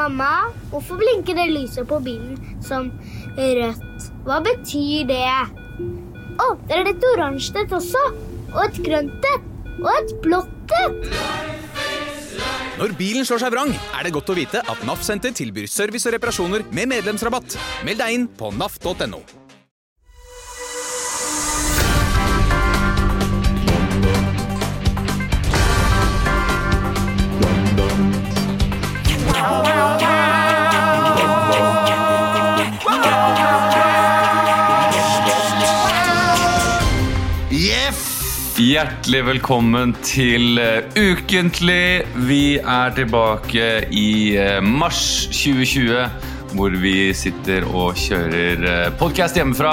Mamma, hvorfor blinker det lyset på bilen som rødt? Hva betyr det? Å, det er et oransje et også. Og et grønt et. Og et blått et. Når bilen slår seg vrang, er det godt å vite at NAF Senter tilbyr service og reparasjoner med medlemsrabatt. Meld deg inn på naf.no. Hjertelig velkommen til eh, Ukentlig. Vi er tilbake i eh, mars 2020, hvor vi sitter og kjører podkast hjemmefra.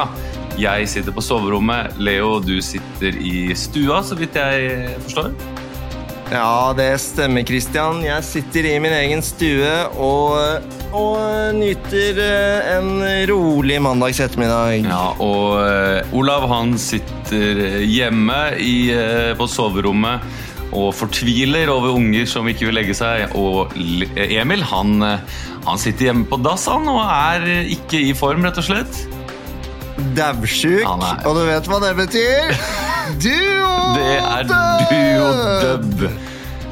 Jeg sitter på soverommet. Leo, du sitter i stua, så vidt jeg forstår. Ja, det stemmer, Christian. Jeg sitter i min egen stue og, og nyter eh, en rolig mandags ettermiddag. Ja, og uh, Olav han sitter hjemme i, på soverommet og fortviler over unger som ikke vil legge seg. Og Emil han, han sitter hjemme på dass han, og er ikke i form, rett og slett. Daudsjuk, og du vet hva det betyr? Duodub! Det er duodub,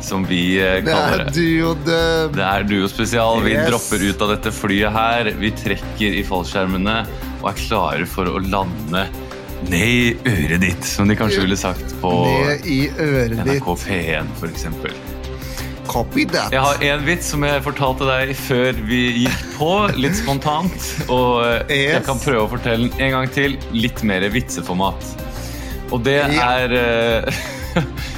som vi kaller det. Det er duodub. Det er duospesial. Vi yes. dropper ut av dette flyet her. Vi trekker i fallskjermene og er klare for å lande ned i øret ditt, som de kanskje ville sagt på NRK P1, for eksempel. Copy that. Jeg har en vits som jeg fortalte deg før vi gikk på, litt spontant. Og yes. jeg kan prøve å fortelle den en gang til. Litt mer vitseformat. Og det er uh,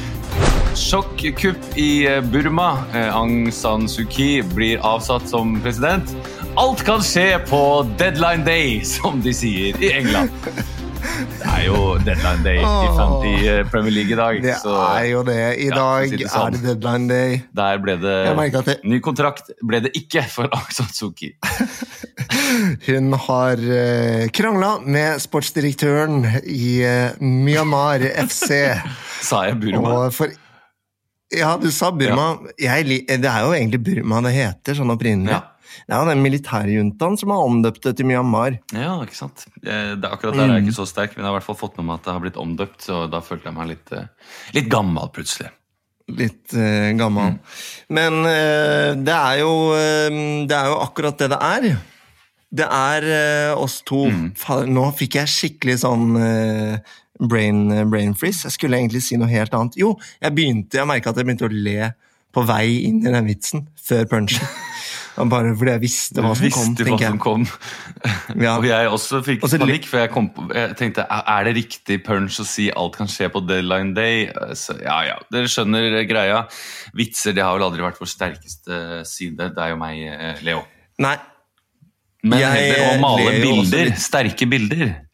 Sjokkkupp i Burma. Aung San Suu Kyi blir avsatt som president. Alt kan skje på deadline day, som de sier i England. Det er jo deadline day i, i Premier League i dag. Det så, er jo det. I ja, dag det er det deadline day. Der ble det, det Ny kontrakt ble det ikke for Aung San Suu Kyi. Hun har krangla med sportsdirektøren i Myanmar FC. Sa jeg Burma? Og For, ja, du sa Burma. Ja. Jeg, det er jo egentlig Burma det heter, sånn opprinnelig. Ja. Det er jo den militærjuntaen som har omdøpt det til Myanmar. Ja, ikke sant. Det, akkurat der er jeg ikke så sterk, men jeg har i hvert fall fått med meg at det har blitt omdøpt, så da følte jeg meg litt, litt gammel plutselig. Litt uh, gammel. Mm. Men uh, det, er jo, uh, det er jo akkurat det det er. Det er oss to. Mm. Nå fikk jeg skikkelig sånn brain, brain freeze. Jeg skulle egentlig si noe helt annet. Jo, jeg begynte, jeg merka at jeg begynte å le på vei inn i den vitsen før punchen. Bare fordi jeg visste hva som visste kom. Hva som kom. ja. Og jeg også fikk også panikk, for jeg, kom på, jeg, tenkte er det riktig punch å si alt kan skje på deadline day? Så, ja, ja, dere skjønner greia. Vitser det har vel aldri vært vår sterkeste side. Det er jo meg, eh, Leo. Nei. Men heller å male bilder. Sterke bilder.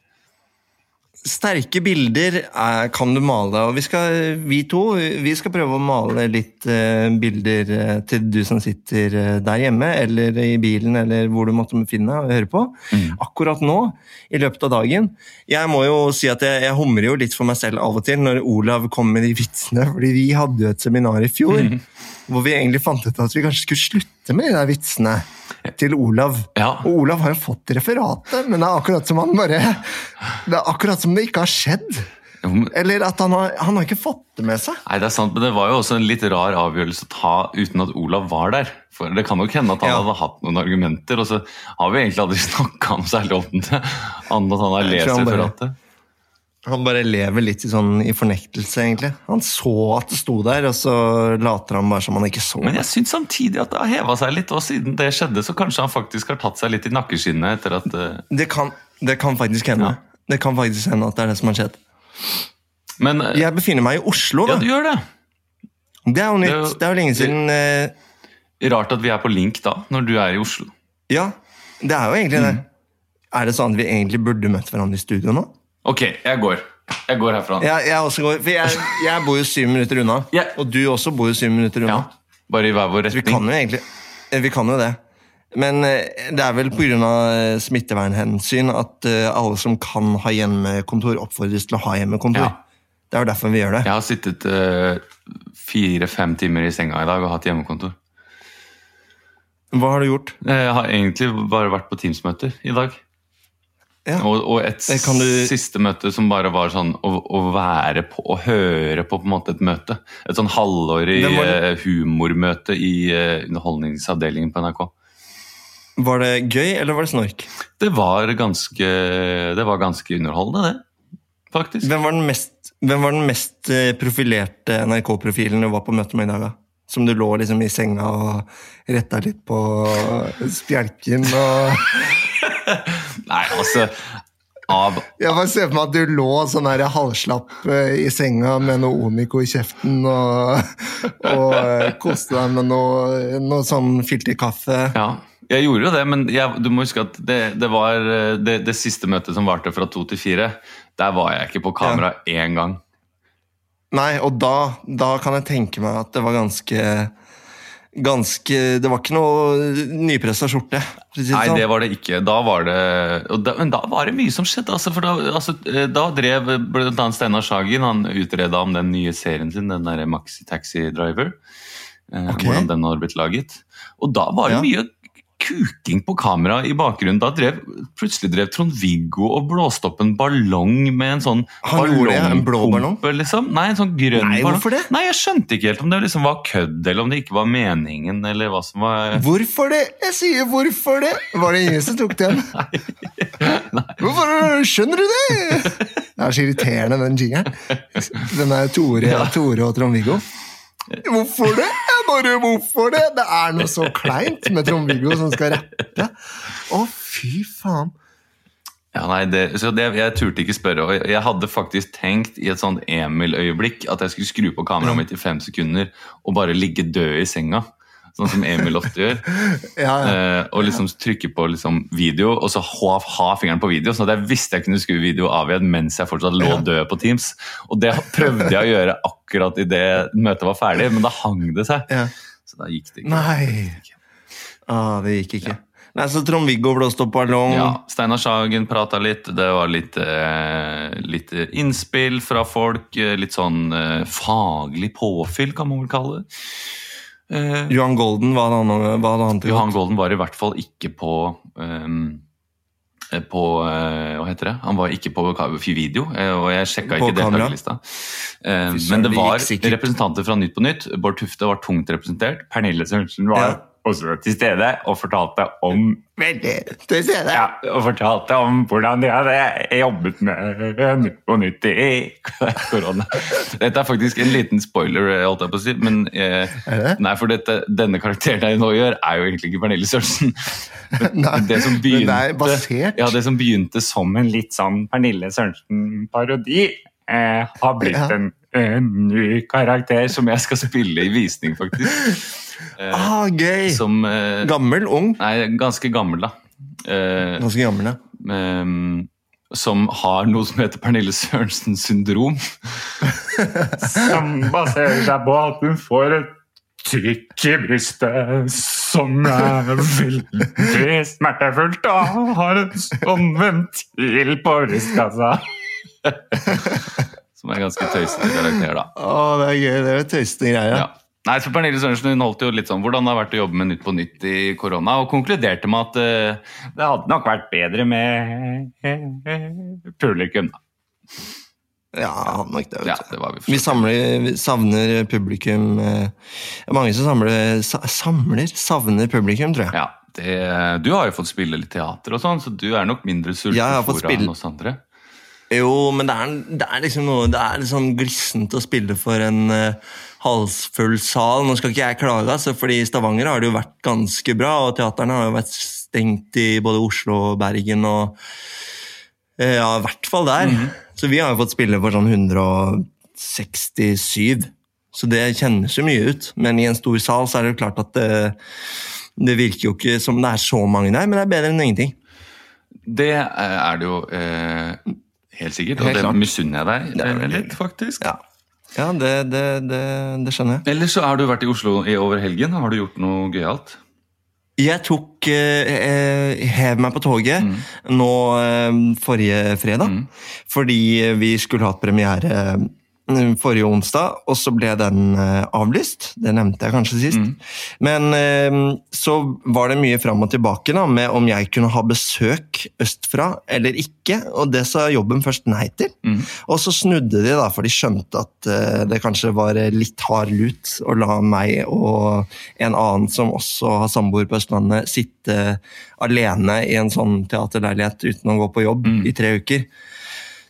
Sterke bilder er, kan du male, og vi, skal, vi to vi skal prøve å male litt uh, bilder uh, til du som sitter uh, der hjemme, eller i bilen, eller hvor du måtte befinne deg og høre på. Mm. Akkurat nå, i løpet av dagen. Jeg må jo si at jeg, jeg, humrer jo litt for meg selv av og til når Olav kommer med de vitsene, fordi vi hadde jo et seminar i fjor mm. Hvor vi egentlig fant ut at vi kanskje skulle slutte med de der vitsene til Olav. Ja. Og Olav har jo fått referatet, men det er akkurat som han bare Det er akkurat som det ikke har skjedd. Eller at han har, han har ikke fått det med seg. Nei, det er sant, Men det var jo også en litt rar avgjørelse å ta uten at Olav var der. For Det kan nok hende at han ja. hadde hatt noen argumenter, og så har vi egentlig aldri snakka noe særlig om det. Annet at han har lest referatet. Han bare lever litt i, sånn, i fornektelse, egentlig. Han så at det sto der, og så later han bare som han ikke så Men jeg syns samtidig at det har heva seg litt, og siden det skjedde, så kanskje han faktisk har tatt seg litt i nakkeskinnet etter at uh... det, kan, det, kan, faktisk hende. Ja. Det kan faktisk hende at det er det som har skjedd. Men, uh... jeg befinner meg i Oslo, da. Ja, du gjør det. Det er jo nytt. Det er jo, det er jo lenge siden uh... Rart at vi er på link da, når du er i Oslo. Ja, det er jo egentlig mm. det. Er det sånn at vi egentlig burde møtt hverandre i studio nå? Ok, jeg går. Jeg går herfra. Ja, jeg også går, for jeg, jeg bor jo syv minutter unna. Ja. Og du også bor jo syv minutter unna. Ja, bare i hver vår retning. Så vi kan jo egentlig eh, Vi kan jo det. Men eh, det er vel pga. Eh, smittevernhensyn at alle som kan ha hjemmekontor, oppfordres til å ha hjemmekontor. Ja. Det er jo derfor vi gjør det. Jeg har sittet uh, fire-fem timer i senga i dag og hatt hjemmekontor. Hva har du gjort? Jeg har egentlig bare vært på Teams-møter i dag. Ja. Og, og et du- siste møte som bare var sånn å, å være på og høre på på en måte et møte. Et sånn halvårig var eh, humormøte i eh, Underholdningsavdelingen på NRK. Var det gøy, eller var det snork? Det var ganske, det var ganske underholdende, det. Faktisk. Hvem var den mest, var den mest eh, profilerte NRK-profilen du var på møte med i dag? da? Som du lå liksom i senga og retta litt på spjelken og Nei, altså Av Jeg bare ser for meg at du lå sånn her halvslapp eh, i senga med noe omiko i kjeften og, og eh, koste deg med noe, noe sånn filterkaffe. Ja, jeg gjorde jo det, men jeg, du må huske at det, det var eh, det, det siste møtet som varte fra to til fire. Der var jeg ikke på kamera én gang. Nei, og da, da kan jeg tenke meg at det var ganske Ganske Det var ikke noe nypressa skjorte. Nei, sånn. det var det ikke. Da var det da, Men da var det mye som skjedde. Altså, for da, altså, eh, da drev annet Steinar Sagen han utreda om den nye serien sin, den derre Maxi Taxi Driver. Okay. Hvordan den har blitt laget. Og da var det Ja. mye kuking på kamera i bakgrunnen. Da drev, plutselig drev Trond-Viggo og blåste opp en ballong med en sånn ballongpumpe, Liksom. Nei, en sånn grønn Nei, ballong. hvorfor det? Nei, Jeg skjønte ikke helt om det liksom var kødd, eller om det ikke var meningen, eller hva som var Hvorfor det? Jeg sier hvorfor det! Var det ingen som tok den? Hvorfor Skjønner du det? Det er så irriterende, den jingeren. Den er Tore, Tore og Trond-Viggo. Hvorfor det? Bare hvorfor det? Det er noe så kleint med Trond-Viggo som skal rappe. Å, fy faen. Ja, nei, det, så det, Jeg turte ikke spørre. og Jeg hadde faktisk tenkt i et sånt Emil-øyeblikk at jeg skulle skru på kameraet mitt i fem sekunder og bare ligge død i senga. Sånn som Emil ofte gjør. Ja, ja. Eh, og liksom trykke på liksom video, og så ha, ha fingeren på video. Sånn at jeg visste jeg kunne skru video av igjen mens jeg fortsatt lå død på Teams. Og det prøvde jeg å gjøre akkurat idet møtet var ferdig, men da hang det seg. ja. Så da gikk det ikke. Nei. Ah, det gikk ikke. Nei, Så Trond-Viggo blåste opp ballong. Ja, Steinar Sagen prata litt. Det var litt, eh, litt innspill fra folk. eh, Litt sånn eh, faglig påfyll, kan man vel kalle det. Eh, Johan Golden, hva hadde han, hva hadde han til Johan? Golden var i hvert fall ikke på ehm, eh, på eh, Hva heter det? Han var ikke på video, og jeg sjekka ikke deltakerlista. Men det det var representanter fra Nytt på Nytt. Bård Tufte var tungt representert. Pernille Sørensen var Ja. Også til stede og fortalte om Veldig til stede. ja, og fortalte om hvordan de hadde jobbet med Nytt på Nytt i korona. Dette er faktisk en liten spoiler, holdt jeg på å si. Men eh, nei, for dette, denne karakteren jeg nå gjør, er jo egentlig ikke Pernille Sørensen. Det som men det begynte, er ja, det som begynte som en litt sånn Pernille Sørensen-parodi, eh, har blitt Ja. en, en ny karakter som jeg skal spille i visning, faktisk. Eh, Ah, gøy! som eh, Gammel, ung? Nei, ganske gammel, da. Eh, Ganske gammel, ja. Ehm, som har noe som heter Pernille Sørensen syndrom. som baserer seg på at hun får et trykk i brystet som er veldig smertefullt, og har en sånn ventil på brystkassa. som er ganske tøysete karakter, da. Å, det er gøy. Det er tøysete greier. Ja. Nei, så Pernille Sørensen hun holdt jo litt sånn hvordan det har vært å jobbe med Nytt på Nytt i korona, og konkluderte med at uh, det hadde nok vært bedre med publikum. da. Ja, hadde nok det, Ja, det vi Vi, samler, vi savner publikum eh, mange som samler, sa, samler Savner publikum, tror jeg. Ja, det, Du har jo fått spille litt teater og sånn, så du er nok mindre sulten foran spille- oss andre. Jo, men det er, det er liksom noe Det er sånn glissent å spille for en uh, halsfull sal. Nå skal ikke jeg klage, altså, fordi i Stavanger har det jo vært ganske bra, og teaterne har jo vært stengt i både Oslo og Bergen og uh, Ja, i hvert fall der. Så vi har jo fått spille for sånn 167. Så det kjennes jo mye ut. Men i en stor sal så er det jo klart at det, det virker jo ikke som det er så mange der, men det er bedre enn ingenting. Det er det jo eh, helt sikkert, og Helt det misunner jeg deg litt, faktisk. Ja, ja det, det, det, det skjønner jeg. Ellers så har du vært i Oslo i over helgen. Har du gjort noe gøyalt? Jeg tok eh, eh, Hev meg på toget nå eh, forrige fredag. Fordi vi skulle hatt premiere mm, forrige onsdag, og så ble den eh, avlyst. Det nevnte jeg kanskje sist. Mm. Men eh, så var det mye fram og tilbake da, med om jeg kunne ha besøk østfra eller ikke, og det sa jobben først nei til. Mm. Og så snudde de, da, for de skjønte at eh, det kanskje var litt hard lut å la meg og en annen som også har samboer på Østlandet, sitte alene i en sånn teaterleilighet uten å gå på jobb Mm. i tre uker.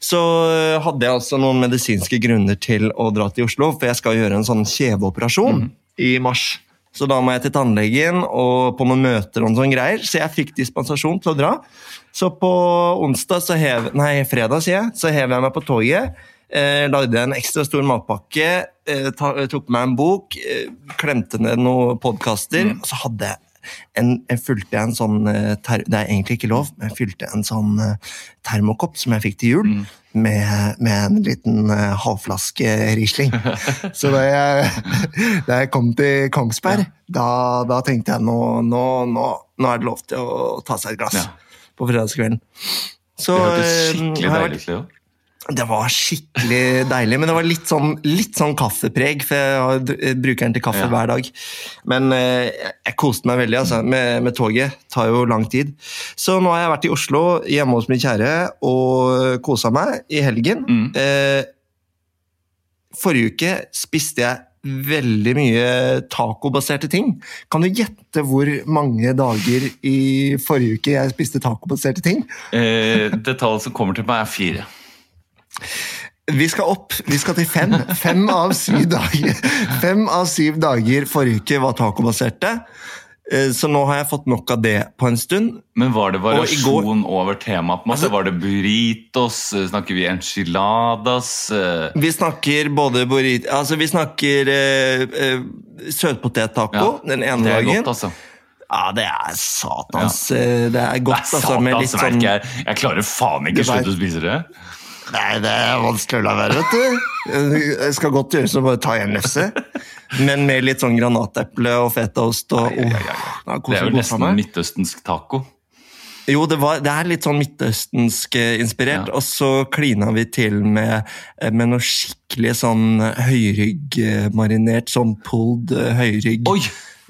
Så øh, hadde jeg altså noen medisinske grunner til å dra til Oslo, for jeg skal gjøre en sånn kjeveoperasjon i mars. Så da må jeg til tannlegen og på noen møter og sånne greier, så jeg fikk dispensasjon til å dra. Så på onsdag, så hev, nei, fredag sier jeg, så hev jeg meg på toget. Eh, lagde en ekstra stor matpakke, eh, ta, tok med meg en bok, eh, klemte ned noen podkaster, og så hadde jeg en, jeg fylte en sånn eh, ter, Det er egentlig ikke lov, men jeg fylte en sånn eh, termokopp som jeg fikk til jul, med, med en liten uh, halvflaske Riesling. Så da jeg, da jeg kom til Kongsberg, da, da tenkte jeg nå, nå, nå, nå er det lov til å ta seg et glass Ja. på fredagskvelden. Så, Det hørtes skikkelig deilig ut, Leo. Det var skikkelig deilig, men det var litt sånn, litt sånn kaffepreg, for jeg bruker den til kaffe Ja. hver dag. Men eh, jeg koste meg veldig altså, med, med toget. tar jo lang tid. Så nå har jeg vært i Oslo, hjemme hos min kjære, og kosa meg i helgen. Mm. Eh, forrige uke spiste jeg veldig mye tacobaserte ting. Kan du gjette hvor mange dager i forrige uke jeg spiste tacobaserte ting? Eh, det tallet som kommer til meg, er fire. Vi skal opp. Vi skal til fem. Fem av syv dager Fem av syv dager forrige uke var tacobaserte. Eh, Så nå har jeg fått nok av det på en stund. Men var det går- variasjon over temaet? Altså- var det burritos? Eh, Snakker vi enchiladas? Eh, Vi snakker både burrito Altså, vi snakker uh, uh, søtpotettaco den ene dagen. det er godt, altså. Ja, det er satans ja. Det er godt, altså. Med litt sånn jeg, jeg klarer faen ikke å slutte å spise det. Nei, det er vanskelig å la være, vet du. Det skal godt gjøres å bare ta én lefse. Men med litt sånn granateple og fetaost og da Det er jo nesten midtøstensk taco. Jo, det, var, det er litt sånn midtøstensk eh, inspirert, Ja. og så klina vi til med, eh, med noe skikkelig sånn høyryggmarinert, sånn pulled eh, høyrygg. Oi!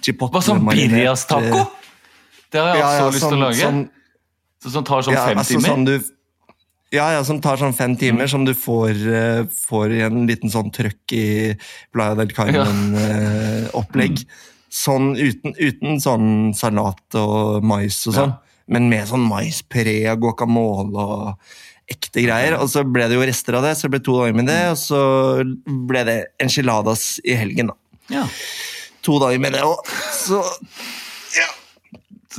chipotle Hva sånn marinert, birrias taco? eh, Det har jeg ja, også ja, lyst til sånn- å lage. Sånn, Så, som tar sånn ja, fem altså timer. sånn du, ja, ja, som tar sånn fem Mm. timer, som du får, uh, får i en liten sånn trøkk i Playa del Carmen-opplegg. Sånn uten, uten sånn salat og mais og sånn, Ja. men med sånn maispuré og guacamole og ekte greier. Og så ble det jo rester av det, så det ble to dager med Mm. det, og så ble det enchiladas i helgen, da. Ja. To dager med det òg. Så Så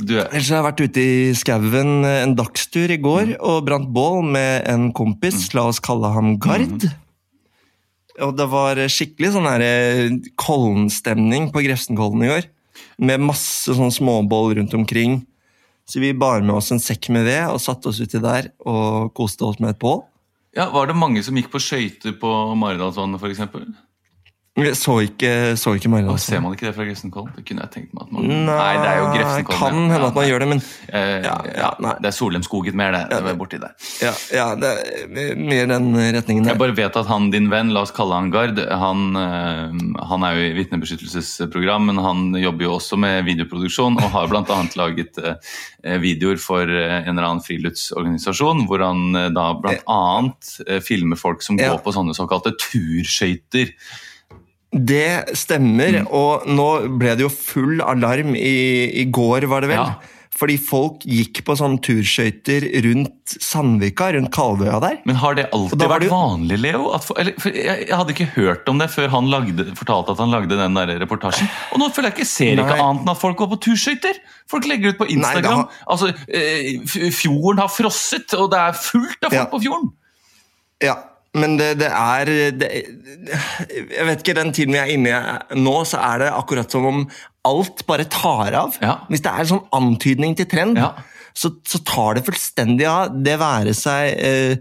du er, Ellers har jeg vært ute i skauen eh, en dagstur i går og brant bål med en kompis. La oss kalle ham Gard. Og det var skikkelig sånn eh, Kollen-stemning på Grefsenkollen i går. Med masse sånn småbål rundt omkring. Så vi bar med oss en sekk med ved og satte oss uti der og koste oss med et bål. ja, var det mange som gikk på skøyter på Maridalsvannet, f.eks.? Jeg så ikke, så ikke Maridalsvannet. Ser man ikke det fra Grefsenkollen? Det kunne jeg tenkt meg at man Nei, det er jo Grefsenkollen. Kan ja. hende at man gjør det, men Eh, Ja, ja, det er Solheimskogen mer, det. det var borti der. ja, ja, det er mer den retningen der. Jeg bare vet at han, din venn, la oss kalle han Gard, han, eh, han er jo i vitnebeskyttelsesprogram, men han jobber jo også med videoproduksjon og har bl.a. laget eh, videoer for eh, en eller annen friluftsorganisasjon, hvor han da bl.a. Filmer folk som går på sånne såkalte turskøyter. Det stemmer, Mm. og nå ble det jo full alarm i, i går, var det vel? Ja. Fordi folk gikk på sånne turskøyter rundt Sandvika, rundt Kalvøya der. Men har det alltid vært det jo- vanlig, Leo? At for, eller, for jeg, jeg hadde ikke hørt om det før han lagde, fortalte at han lagde den der reportasjen. Og nå føler jeg ikke ser ikke annet enn at folk går på turskøyter! Folk legger ut på Instagram. Nei, har- Altså, eh, Fjorden har frosset, og det er fullt av folk Ja. på fjorden! Ja, men det, det er det, Jeg vet ikke, den tiden vi er inne i nå, så er det akkurat som om alt bare tar av. Ja. Hvis det er en sånn antydning til trend, Ja. så, så tar det fullstendig av. Det være seg eh,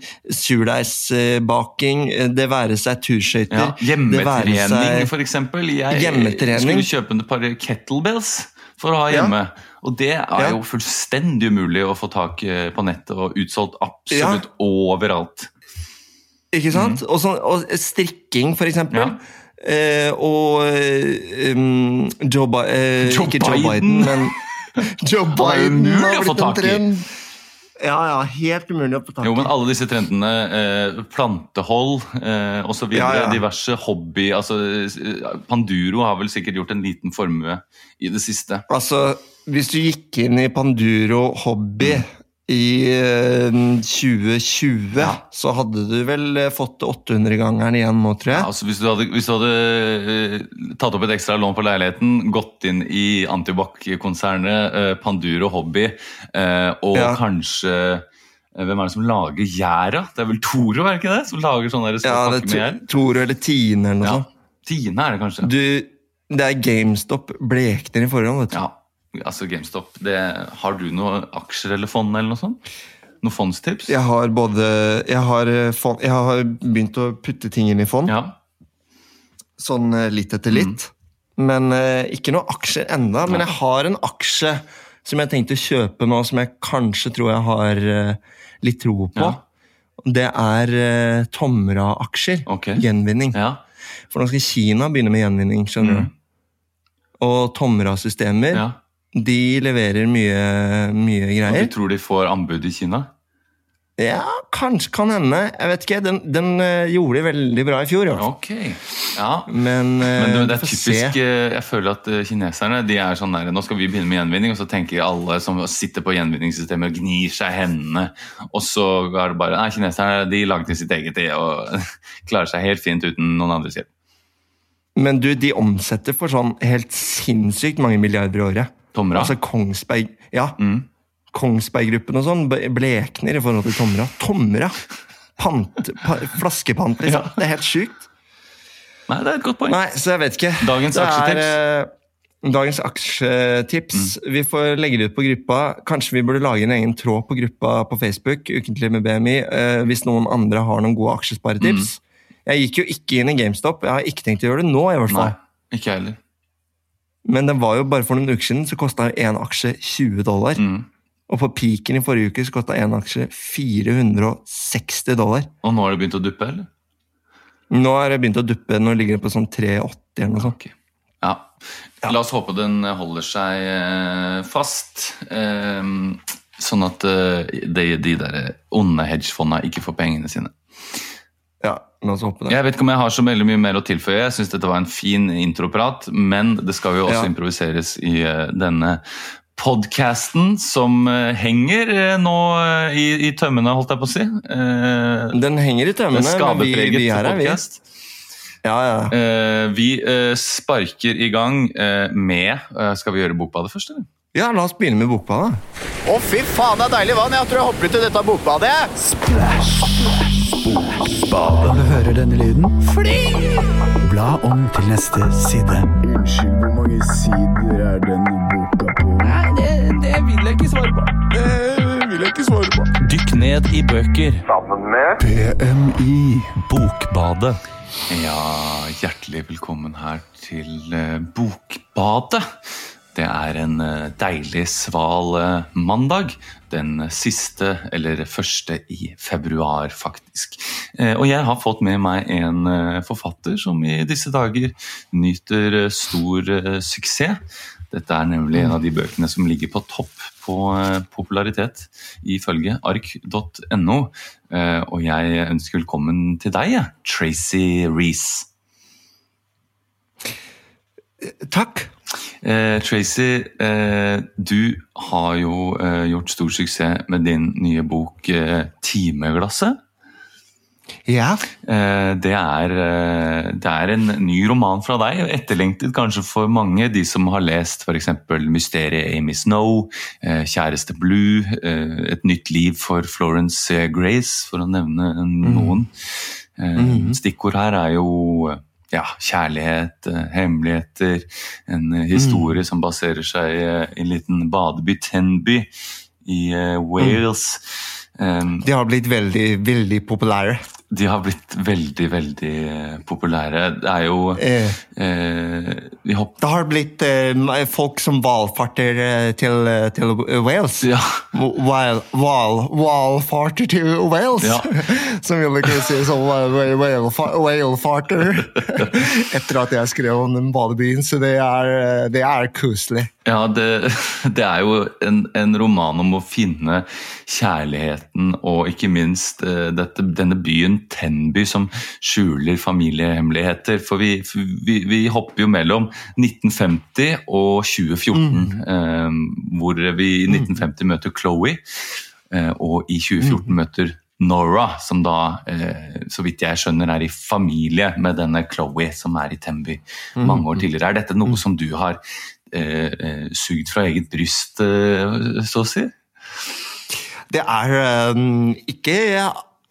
surdeigsbaking, eh, det være seg turskøyter Ja, hjemmetrening, f.eks. Jeg Hjemmetrening. skulle kjøpe et par kettlebells for å ha Ja. hjemme. Og det er Ja. jo fullstendig umulig å få tak på nettet og utsolgt absolutt overalt. Ikke sant? Og, sånn, og strikking, for eksempel. Mm. Ja. Eh, og um, Joe, Bi eh, Joe Ikke Joe Biden. Biden, men Joe Biden har blitt en trend. Ja, ja, helt umulig å få tak i. Jo, men alle disse trendene, eh, plantehold eh, osv., Ja, ja. diverse hobby altså eh, Panduro har vel sikkert gjort en liten formue i det siste. Altså, hvis du gikk inn i Panduro Hobby i eh, 2020, Ja. så hadde du vel eh, fått 800-gangeren igjen nå, tror Ja, jeg. altså hvis du hadde, hvis du hadde eh, tatt opp et ekstra lån på leiligheten, gått inn i Antibac-konsernet, eh, Panduro Hobby, eh, og Ja. kanskje eh, hvem er det som lager gjæra? Det er vel Toro, er det ikke det? Som lager sånne Ja, det er to- Toro eller Tine eller noe Ja. sånt. Tine er det kanskje. Du, det er GameStop blekner i forhånd, vet du. Ja, altså GameStop. Det, har du noen aksjer eller fond eller noe sånt? Noen fondstips? Jeg har både Jeg har, eh, fond, jeg har begynt å putte ting inn i fond, Ja. sånn eh, litt etter litt. Men eh, ikke noe aksjer enda. Men jeg har en aksje som jeg tenkte å kjøpe nå, som jeg kanskje tror jeg har litt tro på. Ja. Det er uh, Tomra-aksjer. Ok. Gjenvinning. ja. For nå skal Kina begynne med gjenvinning. skjønner Mm. du? Og Tomra-systemer ja. De leverer mye, mye Og du tror de får anbud i Kina? Ja, kanskje kan hende. Jeg vet ikke. Den, den eh, gjorde det veldig bra i fjor. i Okay. Ok. Ja. Men, eh, Men det er typisk eh, Jeg føler at kineserne de er sånn der, Nå skal vi begynne med gjenvinning, og så tenker alle som sitter på gjenvinningssystemet og gnir seg i hendene. Og så er det bare Nei, kineserne de lagde sitt eget det og klarer seg helt fint uten noen andres hjelp. Men du, de omsetter for sånn helt sinnssykt mange milliarder i året. Tomra. Altså Kongsberg Ja, Mm. Kongsberg-gruppen og sånn blekner i forhold til Tomra. Tomra! Pant, pa, flaskepant, liksom. Ja. Det er helt sjukt. Nei, det er et godt poeng. Nei, så jeg vet ikke. Dagens Det aksjetips. Er, dagens aksjetips. Mm. Vi får legge det ut på gruppa. Kanskje vi burde lage en egen tråd på gruppa på Facebook, ukentlig med BMI, eh, hvis noen andre har noen gode aksjesparetips. Mm. Jeg gikk jo ikke inn i GameStop. Jeg har ikke tenkt å gjøre det nå, i hvert fall. Nei, ikke heller. Men den var jo bare for noen uker siden så kosta én aksje 20 dollar. Mm. Og på peaken i forrige uke så kosta én aksje 460 dollar. Og nå har det begynt å duppe, eller? Nå har det begynt å duppe. Nå ligger det på sånn 380 eller noe sånt. Okay. Ja. La oss håpe den holder seg eh, fast. eh, sånn at eh, de, de der onde hedgefondene ikke får pengene sine. Ja, la oss håpe det. Jeg vet ikke om jeg har så veldig mye mer å tilføye. Jeg synes dette var en fin introprat, men det skal jo også Ja. improviseres i eh, denne podcasten som eh, henger eh, nå i, i tømmene, holdt jeg på å si. Eh, Den henger i tømmene, men vi, vi er her, vi. Ja, ja. Eh, vi sparker i gang med Skal vi gjøre Bokbadet først, eller? ja, la oss begynne med Bokbadet. Å, fy faen, det er deilig vann. Jeg tror jeg hopper ut i dette bokbadet. Når du hører denne lyden, bla om til neste side. Unnskyld, hvor mange sider er denne boka på? Nei, det, det vil jeg ikke svare på. Det vil jeg ikke svare på. Dykk ned i bøker. BMI. Bokbadet. Ja, hjertelig velkommen her til eh, Bokbadet. Det er en eh, deilig sval eh, mandag. Den siste, eller første i februar, faktisk. Eh, Og jeg har fått med meg en forfatter som i disse dager nyter stor suksess. Dette er nemlig en av de bøkene som ligger på topp på popularitet ifølge ark.no. Og jeg ønsker velkommen til deg, Tracy Reece. Takk. Eh, Tracy, eh, du har jo eh, gjort stor suksess med din nye bok eh, 'Timeglasset'. Ja. Eh, det, er, eh, det er en ny roman fra deg, etterlengtet kanskje for mange. De som har lest f.eks. 'Mysteriet Amy Snow', eh, 'Kjæreste Blue', eh, 'Et nytt liv for Florence Grace', for å nevne noen. Eh, Stikkord her er jo ja, kjærlighet, eh, hemmeligheter, en historie historie som baserer seg eh, i en liten badeby, Tenby, i eh, Wales. Eh, De har blitt veldig, veldig populære. De har blitt veldig, veldig eh, populære. Det er jo Eh, eh, Det har blitt eh, folk som valfarter eh, til, eh, til Wales. Ja. Wal, wal, valfarter til Wales! Ja. som vil ikke si som whalefarter. Etter at jeg skrev om den badebyen, så det er, det er koselig. Ja, det, det er jo en, en roman om å finne kjærligheten og ikke minst dette, denne byen Tenby som skjuler familiehemmeligheter. For vi, vi, vi hopper jo mellom 1950 og 2014, eh, hvor vi i 1950 møter Chloé, eh, og i 2014 møter Nora, som da, eh, så vidt jeg skjønner, er i familie med denne Chloé som er i Tenby mange år tidligere. Er dette noe som du har eh, eh, sugd fra eget bryst, eh, så å si? Det er eh, ikke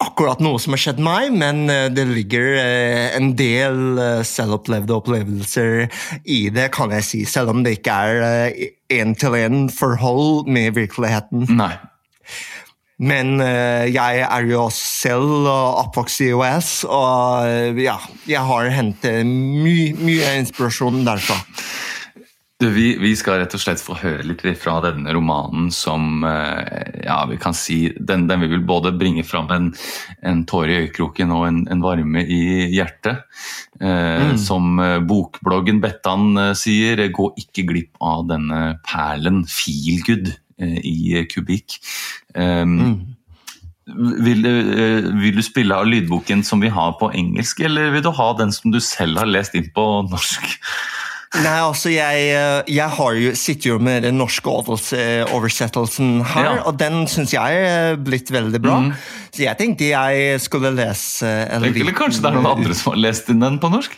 akkurat noe som har skjedd meg, men eh, det ligger eh, en del uh, selvopplevde opplevelser i det, kan jeg si. Selv om det ikke er én-til-én-forhold med virkeligheten. Nei. Men eh, jeg er jo selv oppvokst i OS, og eh, ja, jeg har hentet my mye inspirasjon derfra. Du, vi, vi skal rett og slett få høre litt fra denne romanen som eh, ja, vi kan si, den, den vil både bringe fram en, en tåre i øyekroken og en, en varme i hjertet. Eh, Som eh, bokbloggen Bettan eh, sier, gå ikke glipp av denne perlen, feelgood, eh, i kubikk. Um, vil, eh, vil du spille av lydboken som vi har på engelsk, eller vil du ha den som du selv har lest inn på norsk? Nei, altså, jeg, eh, jeg har jo, sitter jo med den norske oversettelsen her, Ja. og den syns jeg er blitt veldig bra. Så jeg tenkte jeg skulle lese Eller, Eller kanskje det er noen andre som har lest inn den på norsk?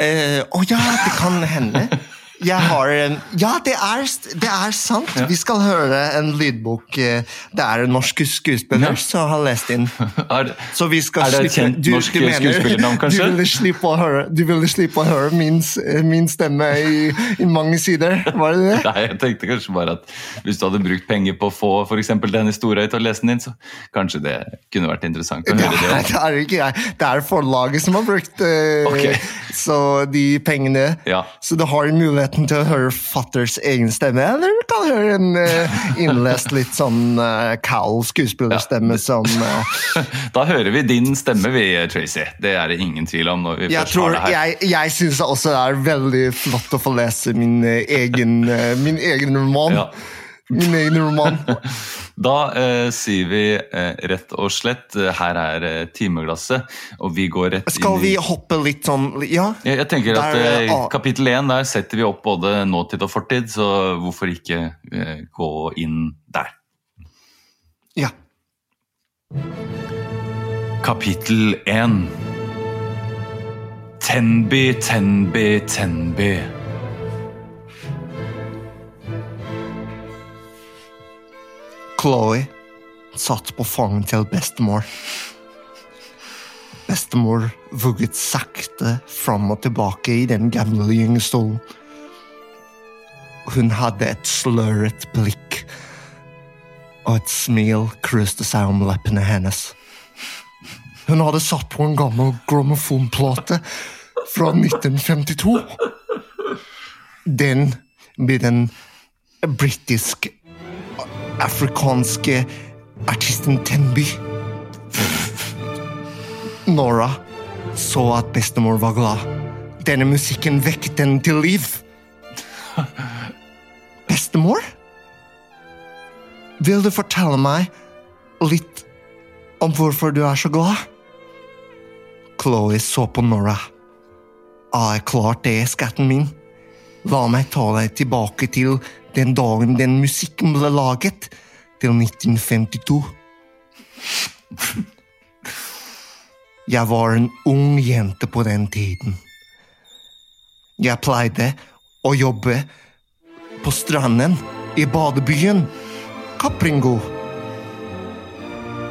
Eh, Å ja, det kan hende. Jeg har en Ja, det er, det er sant! Ja. Vi skal høre en lydbok. eh, Det er en norsk skuespiller Ja. som har lest inn. Er, Så vi skal Er det et kjent norsk skuespillernavn, kanskje? Du ville slippe å høre, du ville slippe å høre min, min stemme i, i mange sider, var det det? nei, jeg tenkte kanskje bare at hvis du hadde brukt penger på å få eksempel Dennis Storøy til å lese den inn, så kanskje det kunne vært interessant å høre det. det er ikke jeg. Det er forlaget som har brukt okay. Så de pengene. Ja. Så du har muligheten til å høre fatters egen stemme, eller du kan høre en uh, innlest litt sånn uh, kald skuespillerstemme som uh, Da hører vi din stemme, vi, Tracy. Det er det ingen tvil om når vi Jeg først tror, har det her. jeg, jeg syns også det er veldig flott å få lese min eh, egen, eh, min egen roman. Ja. Min egen roman. Da eh, sier vi eh, rett og slett eh, her er eh, timeglasset, og vi går rett Skal inn vi hoppe litt sånn Ja? jeg, jeg tenker at eh, ah. Kapittel én der setter vi opp både nåtid og fortid, så hvorfor ikke eh, gå inn der? ja. Kapittel 1 Tenby, Tenby, Tenby. Chloé satt på fanget til bestemor. Bestemor vugget sakte fram og tilbake i den gamle gyngestolen. Hun hadde et sløret blikk, og et smil kruste seg om leppene hennes. Hun hadde satt på en gammel grammofonplate fra 1952. Den med den britiske afrikanske artisten Tenby. Nora så at bestemor var glad. Denne musikken vekket henne til liv. Bestemor? Vil du fortelle meg litt om hvorfor du er så glad? Chloé så på Nora. Er klart det, skatten min. La meg ta deg tilbake til den dagen den musikken ble laget, til 1952. Jeg var en ung jente på den tiden. Jeg pleide å jobbe på stranden i badebyen Kapringo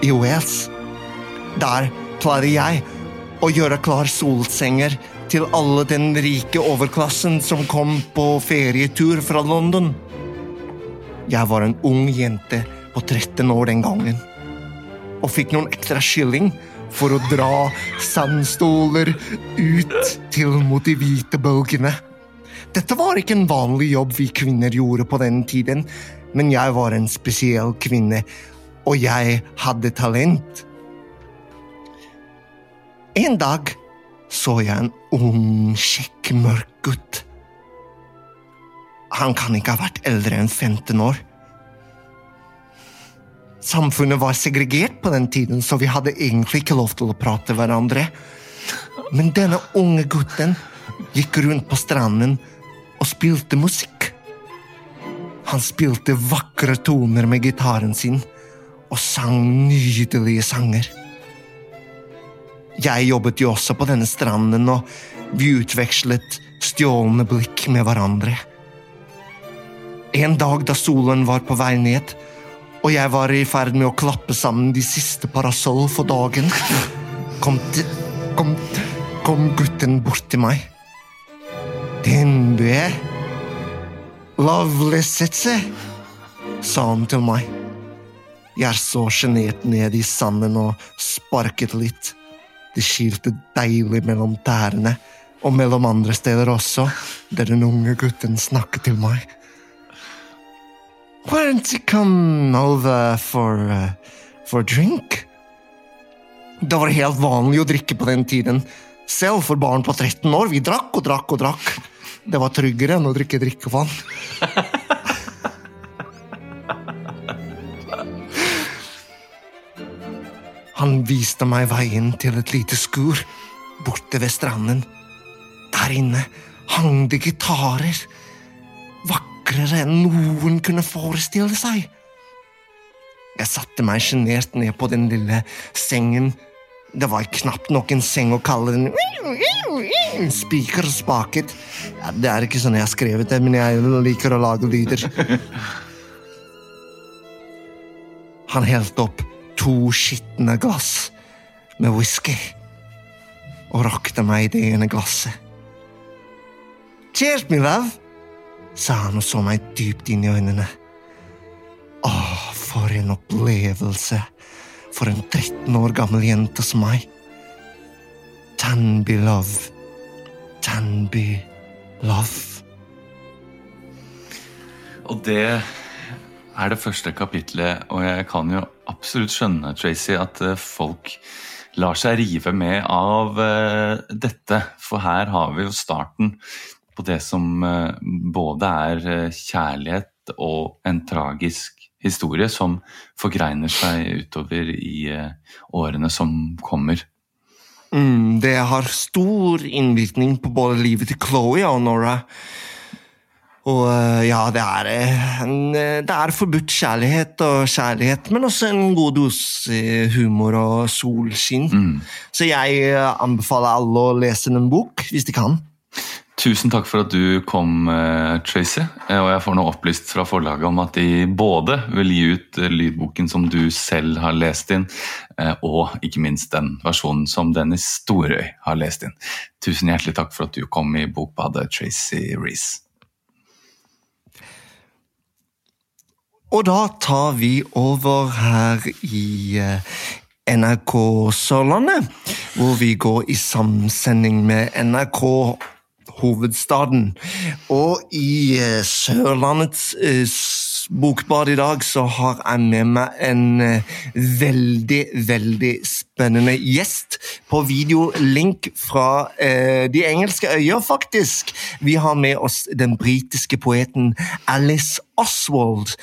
i Wales. Der pleide jeg å gjøre klar solsenger til alle den rike overklassen som kom på ferietur fra London. Jeg var en ung jente på 13 år den gangen, og fikk noen ekstra skilling for å dra sandståler ut til mot de hvite bølgene. Dette var ikke en vanlig jobb vi kvinner gjorde på den tiden, men jeg var en spesiell kvinne, og jeg hadde talent. En dag så jeg en ung, kjekk, mørk gutt. Han kan ikke ha vært eldre enn 15 år. Samfunnet var segregert på den tiden, så vi hadde egentlig ikke lov til å prate hverandre. Men denne unge gutten gikk rundt på stranden og spilte musikk. Han spilte vakre toner med gitaren sin og sang nydelige sanger. Jeg jobbet jo også på denne stranden, og vi utvekslet stjålne blikk med hverandre. En dag da solen var på vei ned, og jeg var i ferd med å klappe sammen de siste parasoll for dagen, kom, til, kom, kom gutten bort til meg. Er? Lovlisetse, sa han til meg. Jeg så sjenert ned i sanden og sparket litt. Det skilte deilig mellom tærne, og mellom andre steder også, der den unge gutten snakket til meg. Why don't you come over for, uh, for drink? Det var helt vanlig å drikke på den tiden. Selv for barn på 13 år. Vi drakk og drakk og drakk. Det var tryggere enn å drikke drikkevann. Han viste meg veien til et lite skur borte ved stranden. Der inne hang det gitarer. Vakrere enn noen kunne forestille seg. Jeg satte meg sjenert ned på den lille sengen. Det var knapt nok en seng å kalle den spiker og spaket. Ja, det er ikke sånn jeg har skrevet det, men jeg liker å lage lyder. Han helte opp to skitne glass med whisky og rakte meg det ene glasset. Cheers, my love, sa han og så meg dypt inn i øynene. Åh, for en opplevelse for en 13 år gammel jente som meg. Tanby love, Tanby love. Og det er det første kapitlet, og jeg kan jo absolutt skjønne, Tracy, at eh, folk lar seg rive med av eh, dette. For her har vi jo starten på det som eh, både er eh, kjærlighet og en tragisk historie som forgreiner seg utover i eh, årene som kommer. Mm, det har stor innvirkning på både livet til Chloé og Nora. Og ja, det er, en, det er forbudt kjærlighet og kjærlighet, men også en god dose humor og solskinn. Så jeg anbefaler alle å lese en bok, hvis de kan. Tusen takk for at du kom, eh, Tracy. Eh, Og jeg får nå opplyst fra forlaget om at de både vil gi ut eh, lydboken som du selv har lest inn, og ikke minst den versjonen som Dennis Storøy har lest inn. Tusen hjertelig takk for at du kom i Bokbadet, Tracy Reece. Og da tar vi over her i NRK Sørlandet, hvor vi går i samsending med NRK Hovedstaden. Og i eh, Sørlandets eh, bokbad i dag så har jeg med meg en eh, veldig, veldig spennende gjest på videolink fra eh, de engelske øyer, faktisk. Vi har med oss den britiske poeten Alice Oswald.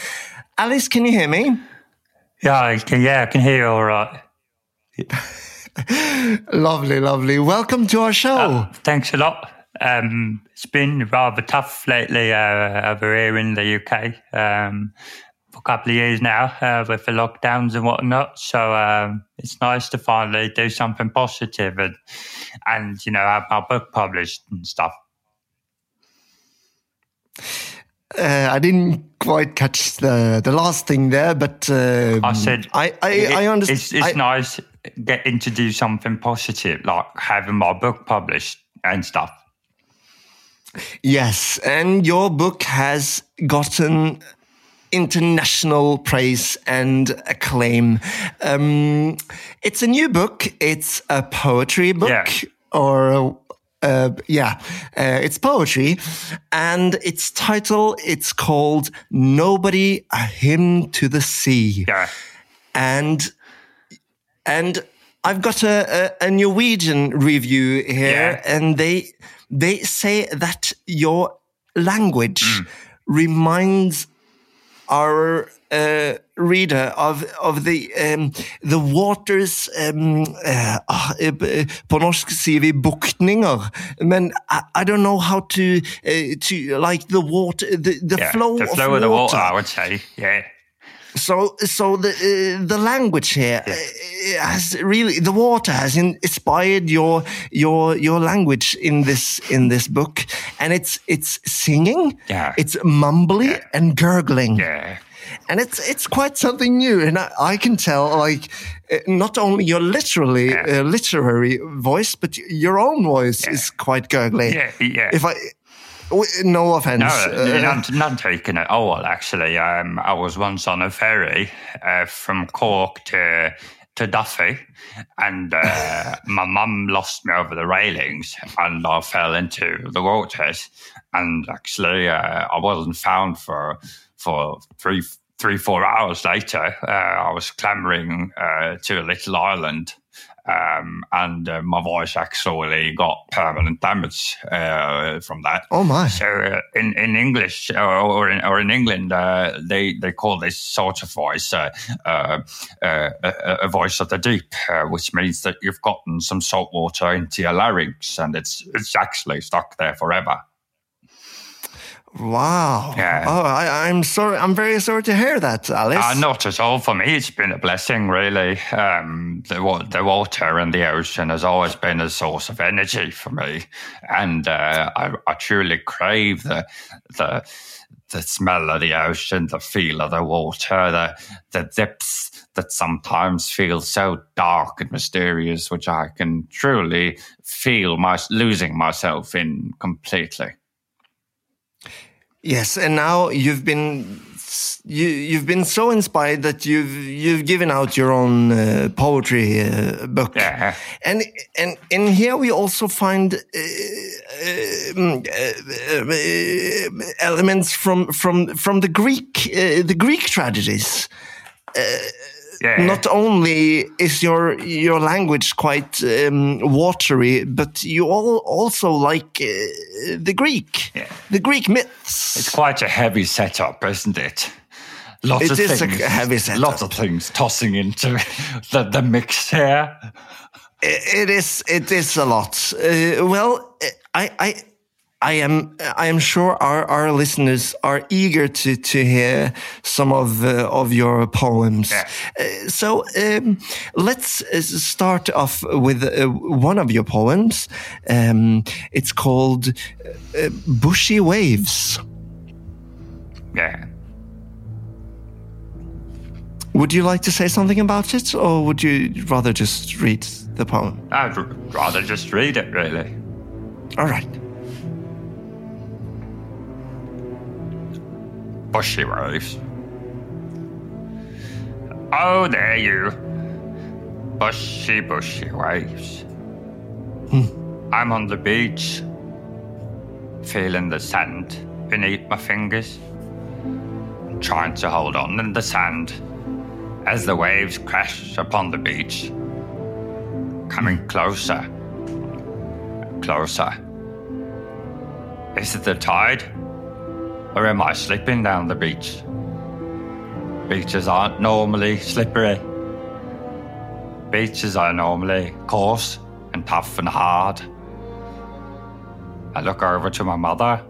Alice, can you hear me? Yeah, I can, yeah, I can hear you all right. Lovely, lovely. Welcome to our show. Uh, thanks a lot. Um, it's been rather tough lately uh, over here in the UK um, for a couple of years now uh, with the lockdowns and whatnot. So um, it's nice to finally do something positive and, and you know have my book published and stuff. Uh, I didn't quite catch the, the last thing there, but uh, I said I I, it- I understand. It's, it's nice getting to do something positive, like having my book published and stuff. Yes, and your book has gotten international praise and acclaim. Um, it's a new book. It's a poetry book, Yeah. or uh, yeah, uh, it's poetry, and its title it's called "Nobody: A Hymn to the Sea." Yeah. and and I've got a, a, a Norwegian review here, Yeah. and they they say that your language Mm. reminds our uh, reader of of the um, the waters um, uh, ah, eh, På norsk sier vi buktninger, men I, I don't know how to uh, to like the water the, the yeah. flow the of flow of the water, I would say. Yeah. So, so the uh, the language here uh, has really the water has in, inspired your your your language in this in this book, and it's it's singing, Yeah. it's mumbly Yeah. and gurgling, Yeah. and it's it's quite something new, and I, I can tell like uh, not only your literally Yeah. uh, literary voice, but your own voice is quite gurgly. Yeah. Yeah. If I, no offense, No, uh, not, not taken at all. Actually, um, I was once on a ferry uh, from Cork to to Duffy, and uh, my mum lost me over the railings, and I fell into the waters. And actually, uh, I wasn't found for for three three four hours later. Uh, I was clambering uh, to a little island. Um, and uh, my voice actually got permanent damage uh, from that. oh my, So uh, in in English or, or in or in England, uh, they they call this sort of voice uh, uh, uh, a, a voice of the deep, uh, which means that you've gotten some salt water into your larynx, and it's it's actually stuck there forever. Wow. Yeah. Oh, I, I'm sorry. I'm very sorry to hear that, Alice. Uh, not at all for me. It's been a blessing, really. Um, the, the water and the ocean has always been a source of energy for me, and uh, I, I truly crave the the the smell of the ocean, the feel of the water, the the depths that sometimes feel so dark and mysterious, which I can truly feel my losing myself in completely. Yes, and now you've been you you've been so inspired that you've you've given out your own uh, poetry uh, book. Yeah. And and in here we also find uh, um, uh, uh, elements from from from the Greek uh, the Greek tragedies. Yeah. Not only is your your language quite um, watery, but you all also like uh, the Greek, Yeah. the Greek myths. It's quite a heavy setup, isn't it? Lots It of is a things, heavy setup. Lots of things tossing into the, the mix here. It is. It is a lot. Uh, well, I, I, I am. I am sure our, our listeners are eager to, to hear some of uh, of your poems. Yeah. Uh, so um, let's uh, start off with uh, one of your poems. Um, it's called uh, "Bushy Waves." Yeah. Would you like to say something about it, or would you rather just read the poem? I'd r- rather just read it, really. All right. Bushy waves. Oh, there you. Bushy, bushy waves. I'm on the beach, feeling the sand beneath my fingers, trying to hold on in the sand as the waves crash upon the beach, coming hmm. closer, closer. Is it the tide? Or am I slipping down the beach? Beaches aren't normally slippery. Beaches are normally coarse and tough and hard. I look over to my mother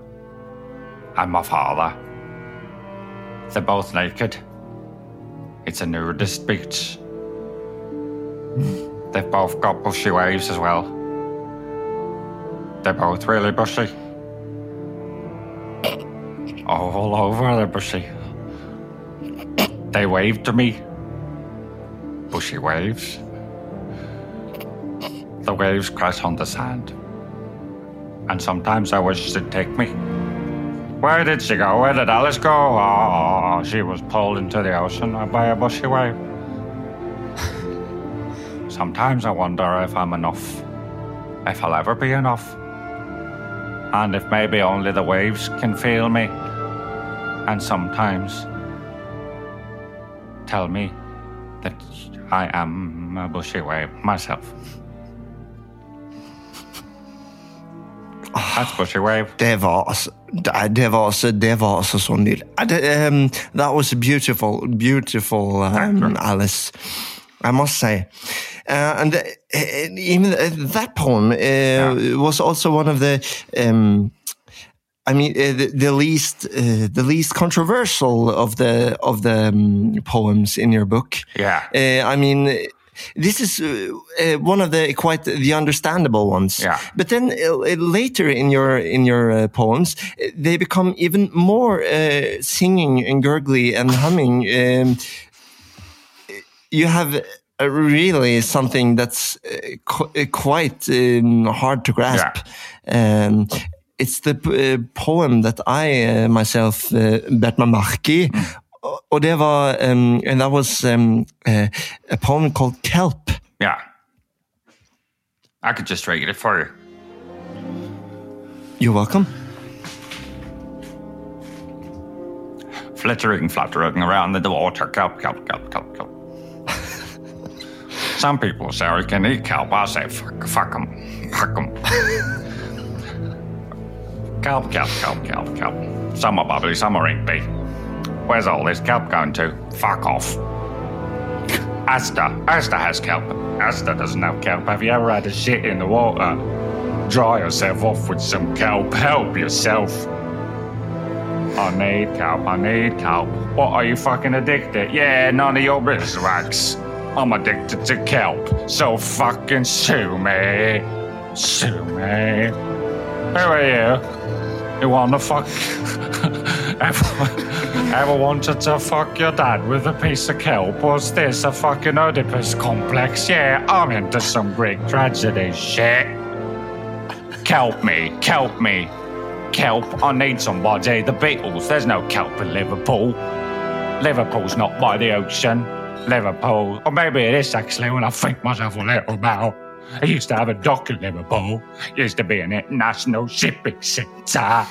and my father. They're both naked. It's a nudist beach. They've both got bushy waves as well. They're both really bushy. All over the bushy. They waved to me. Bushy waves. The waves crash on the sand. And sometimes I wish they'd take me. Where did she go? Where did Alice go? Oh, she was pulled into the ocean by a bushy wave. Sometimes I wonder if I'm enough. If I'll ever be enough. And if maybe only the waves can feel me. And sometimes tell me that I am a bushy wave myself. That's bushy wave. Det var altså Det var altså, det var altså så nydelig. Det, um, that was beautiful, beautiful, um, Alice. I must say. Uh, and uh, even that poem uh, was also one of the. Um, I mean, uh, the, the least uh, the least controversial of the of the um, poems in your book. Yeah. Uh, I mean, this is uh, uh, one of the quite the understandable ones. Yeah. But then uh, later in your in your uh, poems, they become even more uh, singing and gurgly and humming. Um, you have really something that's uh, qu- quite um, hard to grasp. Um, it's the uh, poem that I uh, myself uh, bet meg merke i. Og- Og det var um, and that was um, uh, a poem called Kelp. Yeah. I could just read it for you. You're welcome. Flittering, fluttering around in the water. Kelp, kelp, kelp, kelp, kelp. Some people say we can eat kelp. I say fuck, fuck them. Fuck them. kelp, kelp, kelp, kelp, kelp. Are bubbly, some are inkby. Where's all this kelp going to? Fuck off. Asta. Asta has kelp. Asta doesn't have kelp. Have you ever had a shit in the water? Dry yourself off with some kelp. Help yourself. I need kelp. I need kelp. What are you fucking addicted? Yeah, none of your business, Wax. I'm addicted to kelp. So fucking sue me. Sue me. Who are you? You wanna fuck? ever, ever wanted to fuck your dad with a piece of kelp? Was this a fucking Oedipus complex? Yeah, I'm into some Greek tragedy shit. Kelp me, kelp me. Kelp, I need somebody. The Beatles, there's no kelp in Liverpool. Liverpool's not by the ocean. Liverpool, or maybe it is actually when I think myself a little about. I used to have a dock in Liverpool. Used to be an international shipping centre.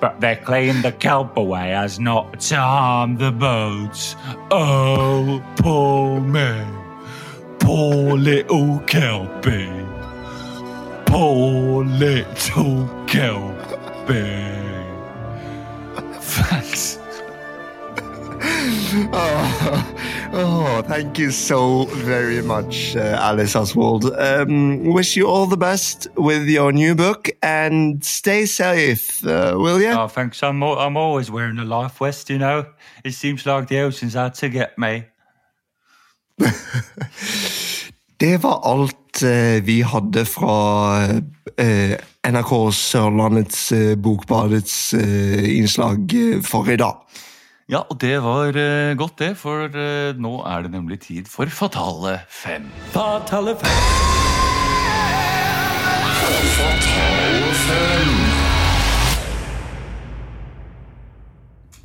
But they cleaned the kelp away as not to harm the boats. Oh, poor me. Poor little kelpie. Poor little kelpie. Thanks. Oh, oh, thank you so very much, uh, Alice Oswald. Um, wish you all the best with your new book and stay safe, uh, will you? Oh, thanks. I'm, I'm always wearing a life vest, you know. It seems like the ocean's out to get me. Det var alt eh, vi hadde fra eh, NRK Sørlandets eh, Bokbadets eh, innslag for i dag. Ja, og det var uh, godt det, for uh, nå er det nemlig tid for Fatale fem. Fatale fem.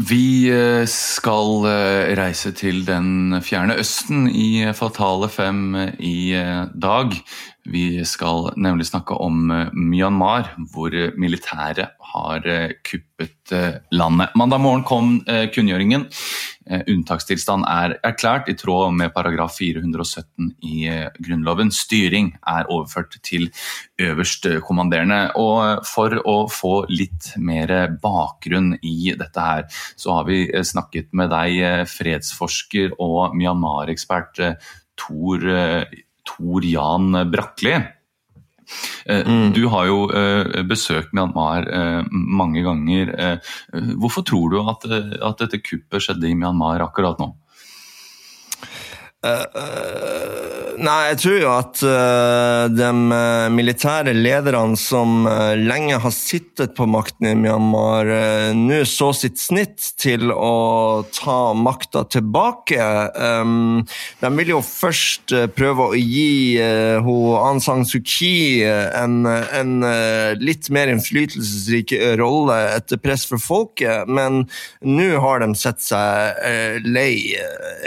Vi eh, skal reise til den fjerne østen i Fatale fem i dag. Vi skal nemlig snakke om eh, Myanmar, hvor militæret har eh, kuppet eh, landet. Mandag morgen kom kunngjøringen. Unntakstilstand er erklært i tråd med paragraf 417 i Grunnloven. Styring er overført til øverstkommanderende. Og for å få litt mer bakgrunn i dette her, så har vi snakket med deg, fredsforsker og Myanmar-ekspert Tor, eh, Tor Jan Brakli. Mm. Du har jo eh, besøkt Myanmar eh, mange ganger. Eh, Hvorfor tror du at, eh, at dette kuppet skjedde i Myanmar akkurat nå? Uh, eh, Nei, jeg tror jo at uh, de uh, militære lederne som uh, lenge har sittet på makten i Myanmar, nå så sitt snitt til å ta makta tilbake. De vil jo først prøve å gi uh, Aung San Suu Kyi en, en litt mer innflytelsesrik rolle etter press fra folket, men nå har de sett seg lei,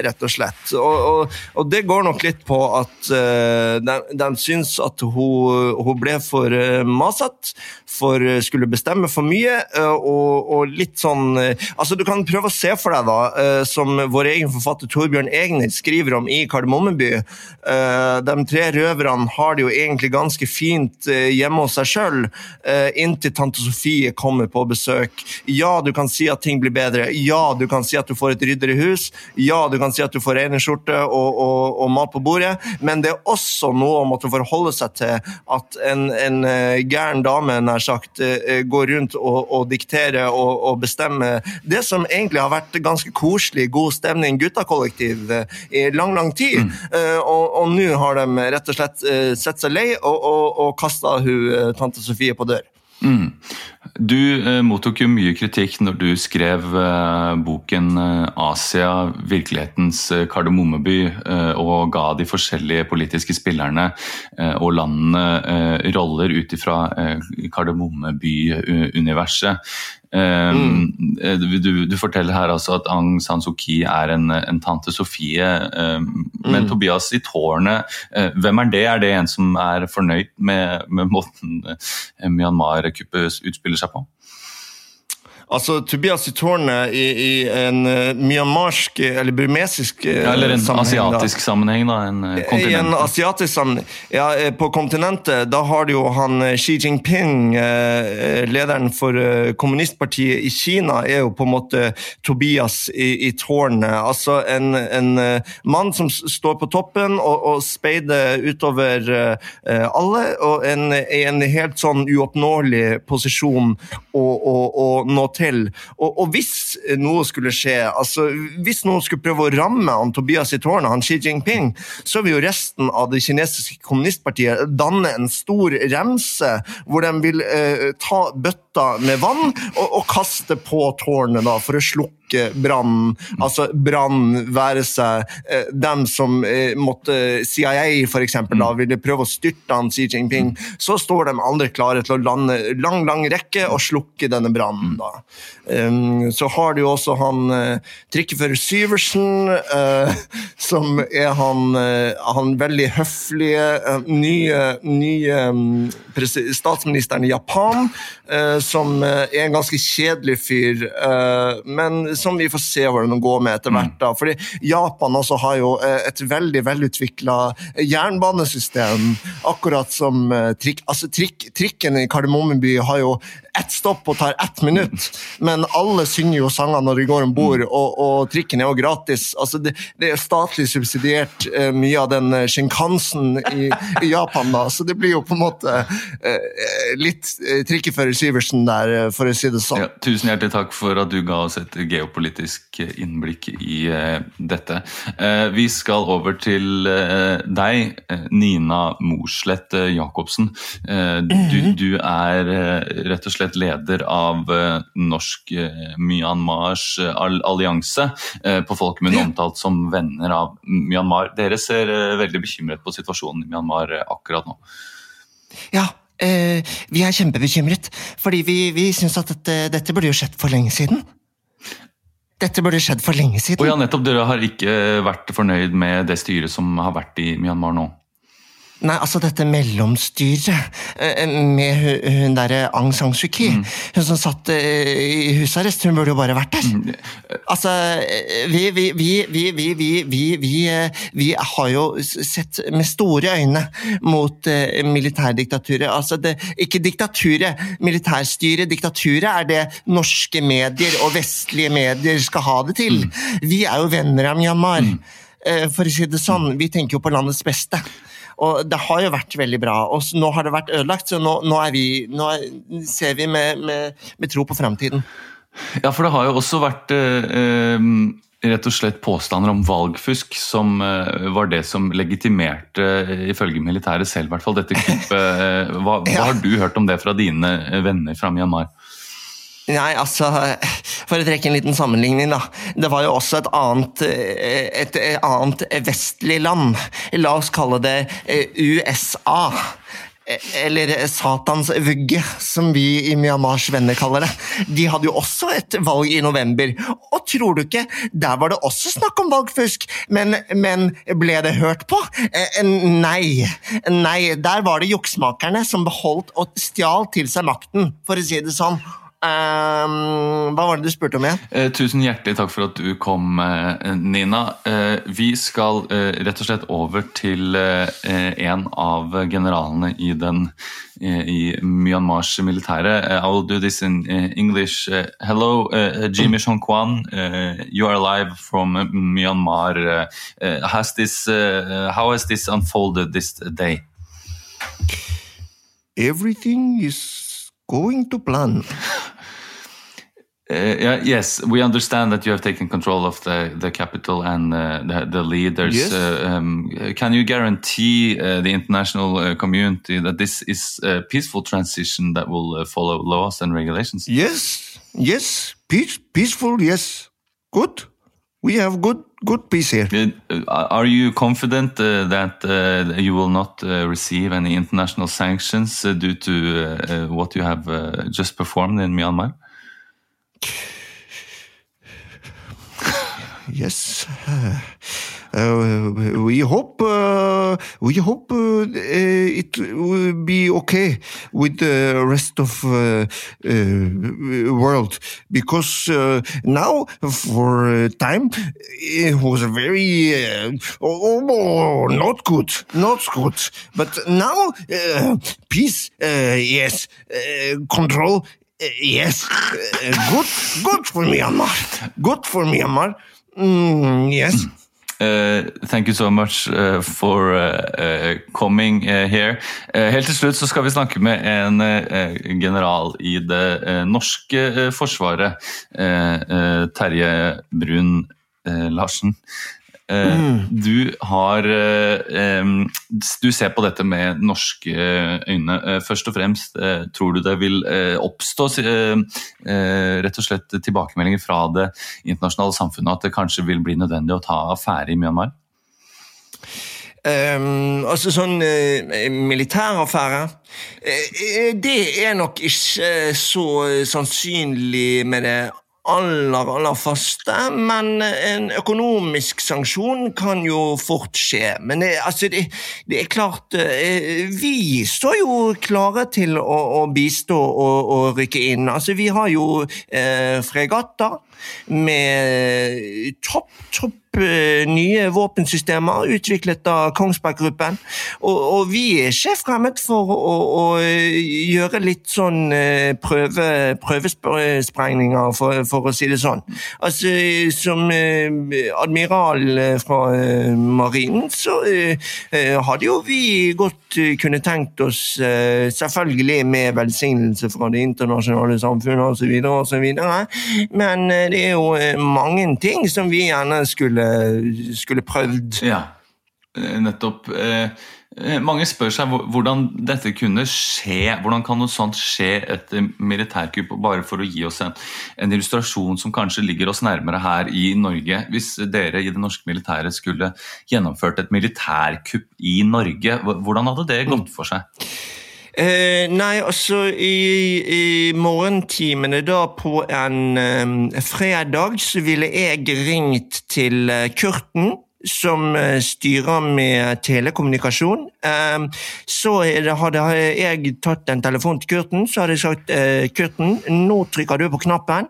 rett og slett. Og, og, og det går nok litt på at uh, de, de syns at hun, hun ble for uh, masete, for uh, skulle bestemme for mye, og, og, litt sånn Altså, du kan prøve å se for deg, da, som vår egen forfatter Torbjørn Egner skriver om i Kardemommeby. de tre røverne har det jo egentlig ganske fint hjemme hos seg sjøl, inntil tante Sofie kommer på besøk. Ja, du kan si at ting blir bedre. Ja, du kan si at du får et ryddigere hus. Ja, du kan si at du får rene skjorte og, og, og mat på bordet, men det er også noe å måtte forholde seg til at en, en uh, gæren dame nær sagt, uh, går rundt og, og dikterer og, og, bestemmer det som egentlig har vært ganske koselig, god stemning, guttakollektiv i lang, lang tid. Mm. og, og nå har de rett og slett sett seg lei og, og, og kasta hun tante Sofie på dør. Mm. Du eh, mottok jo mye kritikk når du skrev eh, boken eh, 'Asia virkelighetens eh, kardemommeby' eh, og ga de forskjellige politiske spillerne eh, og landene roller ut ifra Kardemommeby-universet. Mm. Du, du, forteller her altså at Aung San Suu Kyi er en, en tante Sofie. Men mm. Tobias i tårnet, hvem er det? Er det en som er fornøyd med, med måten Myanmar-kuppet utspiller seg på? Altså, Tobias i tårnet i, i en uh, myanmarsk eller burmesisk uh, ja, Eller en sammenheng, asiatisk da. sammenheng, da? En, uh, I en asiatisk sammenheng. Ja, på kontinentet, da har du jo han Xi Jinping, lederen for kommunistpartiet i Kina, er jo på en måte Tobias i, i tårnet. Altså en, en mann som står på toppen og, og speider utover alle, og en, i en helt sånn uoppnåelig posisjon å, å, å nå til. Og, og, hvis noe skulle skje, altså hvis noen skulle prøve å ramme han Tobias i tårnet, han Xi Jinping, så vil jo resten av det kinesiske kommunistpartiet danne en stor remse hvor de vil eh, ta bøtta med vann og, og kaste på tårnet da, for å slukke brannen. Altså brann være seg eh, dem som eh, måtte CIA for eksempel, da, ville prøve å styrte han Xi Jinping. Så står de andre klare til å lande lang, lang rekke og slukke denne brannen. da. Um, så har du jo også han eh, trikkefører Syversen, eh, som er han, uh, han veldig høflige uh, nye, nye um, statsministeren i Japan, som er en ganske kjedelig fyr. men som vi får se hvordan det går med etter hvert. da, fordi Japan også har jo eh, et veldig velutvikla jernbanesystem, akkurat som eh, trikk, altså trikk, trikken i Kardemommeby har jo ett stopp og tar ett minutt, men alle synger jo sanger når de går om bord, mm. og, og, trikken er jo gratis. Altså det, det er statlig subsidiert uh, mye av den shinkansen i, i, Japan, da, så det blir jo på en måte uh, litt uh, trikkefører Syversen der, for å si det sånn. Ja, tusen hjertelig takk for at du ga oss et geopolitisk innblikk i dette. Vi skal over til deg, Nina Morslett Jacobsen. Du, mhm. du er rett og slett slett leder av eh, Norsk eh, eh, allianse, på folkemunne omtalt som venner av Myanmar. Dere ser veldig bekymret på situasjonen i Myanmar akkurat nå. Ja, eh, vi er kjempebekymret. Fordi vi, vi syns at dette, dette burde jo skjedd for lenge siden. Dette burde skjedd for lenge siden. Og ja, nettopp Dere har ikke vært fornøyd med det styret som har vært i Myanmar nå? Nei, altså dette mellomstyret eh, med hun derre Aung San Suu Kyi. Mm. Hun som satt eh, i husarrest. Hun burde jo bare vært der. Mm. Altså, vi, vi, vi, vi, har jo sett med store øyne mot militærdiktaturet. Altså, det, ikke diktaturet, militærstyret. Diktaturet er det norske medier og vestlige medier skal ha det til. Mm. Vi er jo venner av Myanmar. Mm. For å si det sånn, vi tenker jo på landets beste. Og det har jo vært veldig bra. Og nå har det vært ødelagt, så nå, nå, vi, nå ser vi med, med, med tro på framtiden. Ja, for det har jo også vært eh, rett og slett påstander om valgfusk som eh, var det som legitimerte, eh, ifølge militæret selv, i hvert fall dette kuppet. Eh, Hva, hva har du hørt om det fra dine eh, venner fra Myanmar? Nei, altså For å trekke en liten sammenligning, da. Det var jo også et annet, eh, et annet vestlig land. La oss kalle det eh, USA. Eh, Eller Satans vugge, som vi i Myanmars venner kaller det. De hadde jo også et valg i november, og tror du ikke, der var det også snakk om valgfusk, men, men ble det hørt på? Eh, Nei. Nei, der var det juksmakerne som beholdt og stjal til seg makten, for å si det sånn. Ehm, hva var det du spurte om igjen? Eh, tusen hjertelig takk for at du kom, eh, Nina. Eh, vi skal eh, rett og slett over til eh, en av generalene i, den, eh, i Myanmars militære. I will do this in English. Hello, Jimmy Shongkwan. Eh, you are live from Myanmar. Has this, how has this unfolded this day? Everything is going to plan. Uh, yeah, yes, we understand that you have taken control of the, the capital and uh, the, the leaders. Yes. Uh, um, can you guarantee uh, the international uh, community that this is a peaceful transition that will uh, follow laws and regulations? Yes, yes, peace, peaceful, yes. Good. We have good, good peace here. Are you confident uh, that uh, you will not uh, receive any international sanctions uh, due to uh, uh, what you have uh, just performed in Myanmar? Yes. Uh, we hope uh, we hope uh, it will be okay with the rest of uh, uh, world because uh, now for a time it was very uh, oh, oh, not good not good but now uh, peace uh, yes uh, control uh, yes Godt, good good for Myanmar good for Myanmar mm, yes Uh, thank you so much uh, for uh, coming here. Helt til slutt så skal vi snakke med en general i det norske forsvaret. Terje Brun Larsen. Uh, Du har um, Du ser på dette med norske øyne. Uh, først og fremst, tror du det vil oppstå rett og slett tilbakemeldinger fra det internasjonale samfunnet at det kanskje vil bli nødvendig å ta affære i Myanmar? Um, altså sånn uh, militæraffære uh, Det er nok ikke så sannsynlig med det aller, aller første, men en økonomisk sanksjon kan jo fort skje. Men det, altså, det, det er klart uh, Vi står jo klare til å, å bistå og, og rykke inn. Altså, vi har jo eh, fregatter med topp, topp eh, nye våpensystemer utviklet av Kongsberg Gruppen. Og, og vi er ikke fremmed for å, å gjøre litt sånn eh, prøve, prøvesprengninger, for, for å si det sånn. Altså, Som eh, admiral fra marinen så hadde jo vi godt kunne tenkt oss, selvfølgelig med velsignelse fra det internasjonale samfunnet osv., osv., men det er jo eh, mange ting som vi gjerne skulle, skulle prøvd. Ja, eh, nettopp. Eh, Mange spør seg hvordan dette kunne skje. Hvordan kan noe sånt skje et eh, militærkupp? Bare for å gi oss en, en illustrasjon som kanskje ligger oss nærmere her i Norge. Hvis dere i det norske militæret skulle gjennomført et militærkupp i Norge, hvordan hadde det gått for seg? Eh, nei, altså i, i morgentimene da på en eh, fredag så ville jeg ringt til eh, Kurten, som eh, styrer med telekommunikasjon. Eh, så hadde jeg tatt en telefon til Kurten, så hadde jeg sagt eh, Kurten, nå trykker du på knappen.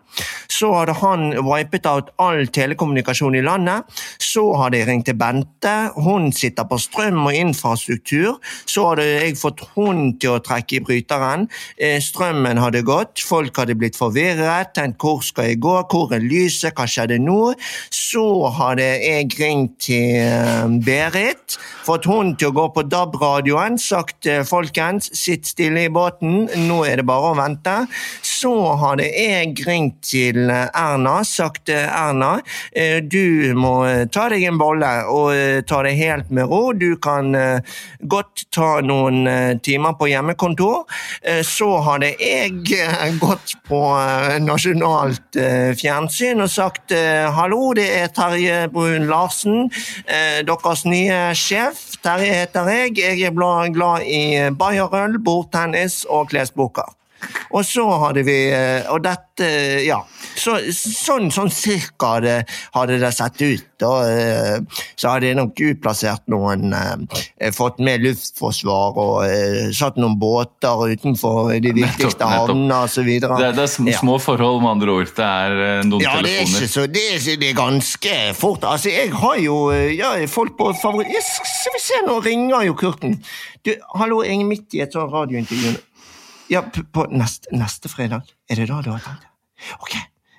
Så hadde han wipet out all telekommunikasjon i landet. Så hadde jeg ringt til Bente, hun sitter på strøm og infrastruktur. Så hadde jeg fått hun til å trekke i bryteren. Eh, Strømmen hadde gått, folk hadde blitt forvirret. Tenkt hvor skal jeg gå, hvor er lyset, hva skjedde nå? Så hadde jeg ringt til eh, Berit, fått hun til å gå på DAB DAB-radioen sagt eh, folkens, sitt stille i båten, nå er det bare å vente. Så hadde jeg ringt til eh, Erna, sagt eh, Erna, du må ta deg en bolle og ta det helt med ro. Du kan godt ta noen timer på hjemmekontor. Så hadde jeg gått på nasjonalt fjernsyn og sagt hallo, det er Terje Brun Larsen, deres nye sjef. Terje heter jeg. Jeg er glad i bayerøl, bordtennis og klesboker. Og så hadde vi eh, Og dette, ja. Så, sånn, sånn cirka hadde, hadde det sett ut. Da, eh, så hadde jeg nok utplassert noen eh, Fått med luftforsvar og eh, satt noen båter utenfor de viktigste havnene osv. Det, det er sm små forhold, med andre ord. Det er eh, noen Ja, det er, ikke telefoner. så, det, er, det er ganske fort. Altså, jeg har jo ja, folk på favoritt... Skal vi se, nå ringer jo Kurten. Du, hallo, jeg er midt i et sånt radiointervju. Ja, på neste, neste fredag. Er det da du har tenkt? Ok,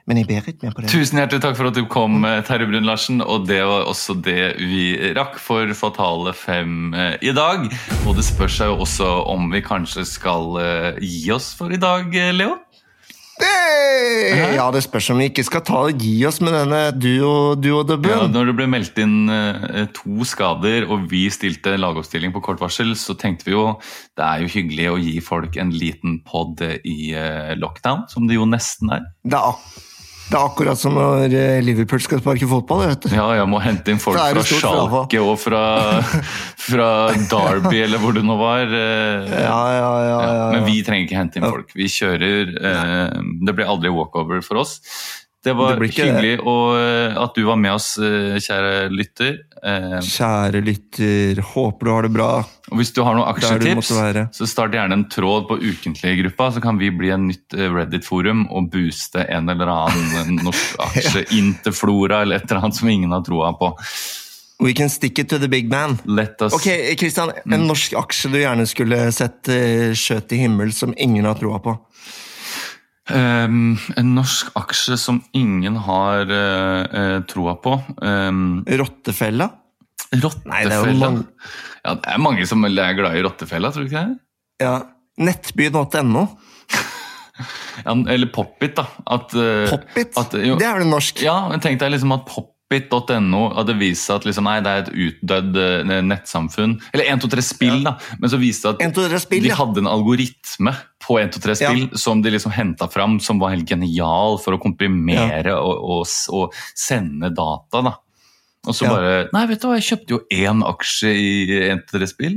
men jeg ber ikke mer på det? Tusen hjertelig takk for at du kom, eh, Terje Brun Larsen. Og det var også det vi rakk for Fatale fem eh, i dag. Og det spørs seg jo også om vi kanskje skal eh, gi oss for i dag, Leo? Hey! Ja, det spørs om vi ikke skal ta og gi oss med denne duo- Ja, når det ble meldt inn eh, to skader, og vi stilte lagoppstilling på kort varsel, så tenkte vi jo det er jo hyggelig å gi folk en liten pod i eh, lockdown, som det jo nesten er. det, er det er akkurat som når eh, Liverpool skal sparke fotball. vet du. Ja, jeg må hente inn folk fra. Schalke og fra, fra Derby, eller hvor det nå var. eh, Ja, ja, ja, ja, ja. Men vi trenger ikke hente inn folk. Vi kjører eh, Det blir aldri walkover for oss. Det var Det hyggelig og, eh, at du var med oss, eh, kjære lytter. Eh, Kjære lytter, håper du har det bra. og hvis du har noen aksjetips, så start gjerne en tråd på ukentlige gruppa, så kan vi bli en nytt Reddit-forum og booste en eller annen norsk aksje inn til Flora eller et eller annet som ingen har troa på. We can stick it to the big man. Ok, Kristian, en Mm. norsk aksje du gjerne skulle sett skjøt i himmel, som ingen har troa på. Ehm, En norsk aksje som ingen har uh, troa på. Um, Rottefella? Nei, det er rottefella. mange- Ja, det er mange som er glad i rottefella, tror du ikke det? Ja. Nettby.no. Ja, eller Popit da. At, uh, Popbit? at, jo, Det er vel norsk? Ja, tenk deg liksom at Popit.no hadde vist seg at liksom, nei, det er et utdødd nettsamfunn. Eller 123 Spill, da. Men så viste det at Spill, de ja. hadde en algoritme på 123 Spill som de liksom henta fram, som var helt genial for å komprimere og, og, og sende data. da. Og så Ja. bare Nei, vet du hva, jeg kjøpte jo én aksje i 123 Spill.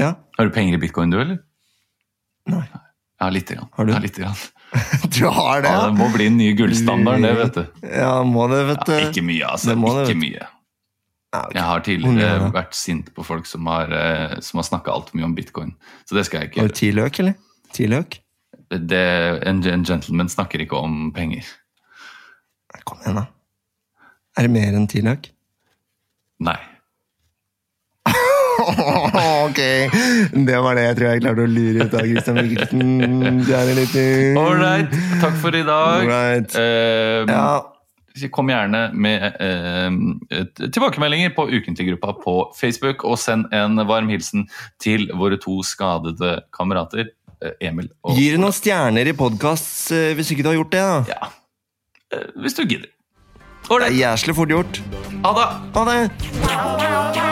Ja. Har du penger i bitcoin, du, eller? Nei. Ja, lite grann. Har du? Ja, lite grann. Du har det, Ja, det må bli den nye gullstandarden, det, vet du. Ja, må det, vet du. Ja, ikke mye, altså. Det det, ikke mye. Ja, ok. Jeg har tidligere vært sint på folk som har, eh, som har snakka altfor mye om bitcoin. Så det skal jeg ikke gjøre. ti løk, eller? Ti løk? Det, en, en gentleman snakker ikke om penger. Kom igjen, da. Er det mer enn ti løk? Nei. ok, det var det jeg tror jeg klarte å lure ut av Christian Mikkelsen. Det er Ålreit, takk for i dag. Alright. Eh, Ja, Kom gjerne med eh, tilbakemeldinger på Ukentlig-gruppa på Facebook, og send en varm hilsen til våre to skadede kamerater, eh, Emil og Gir det noen stjerner i podkast hvis ikke du har gjort det? da? Ja. Eh, Hvis du gidder. Det er Ålreit. jæslig fort gjort. Ha det! Ha det!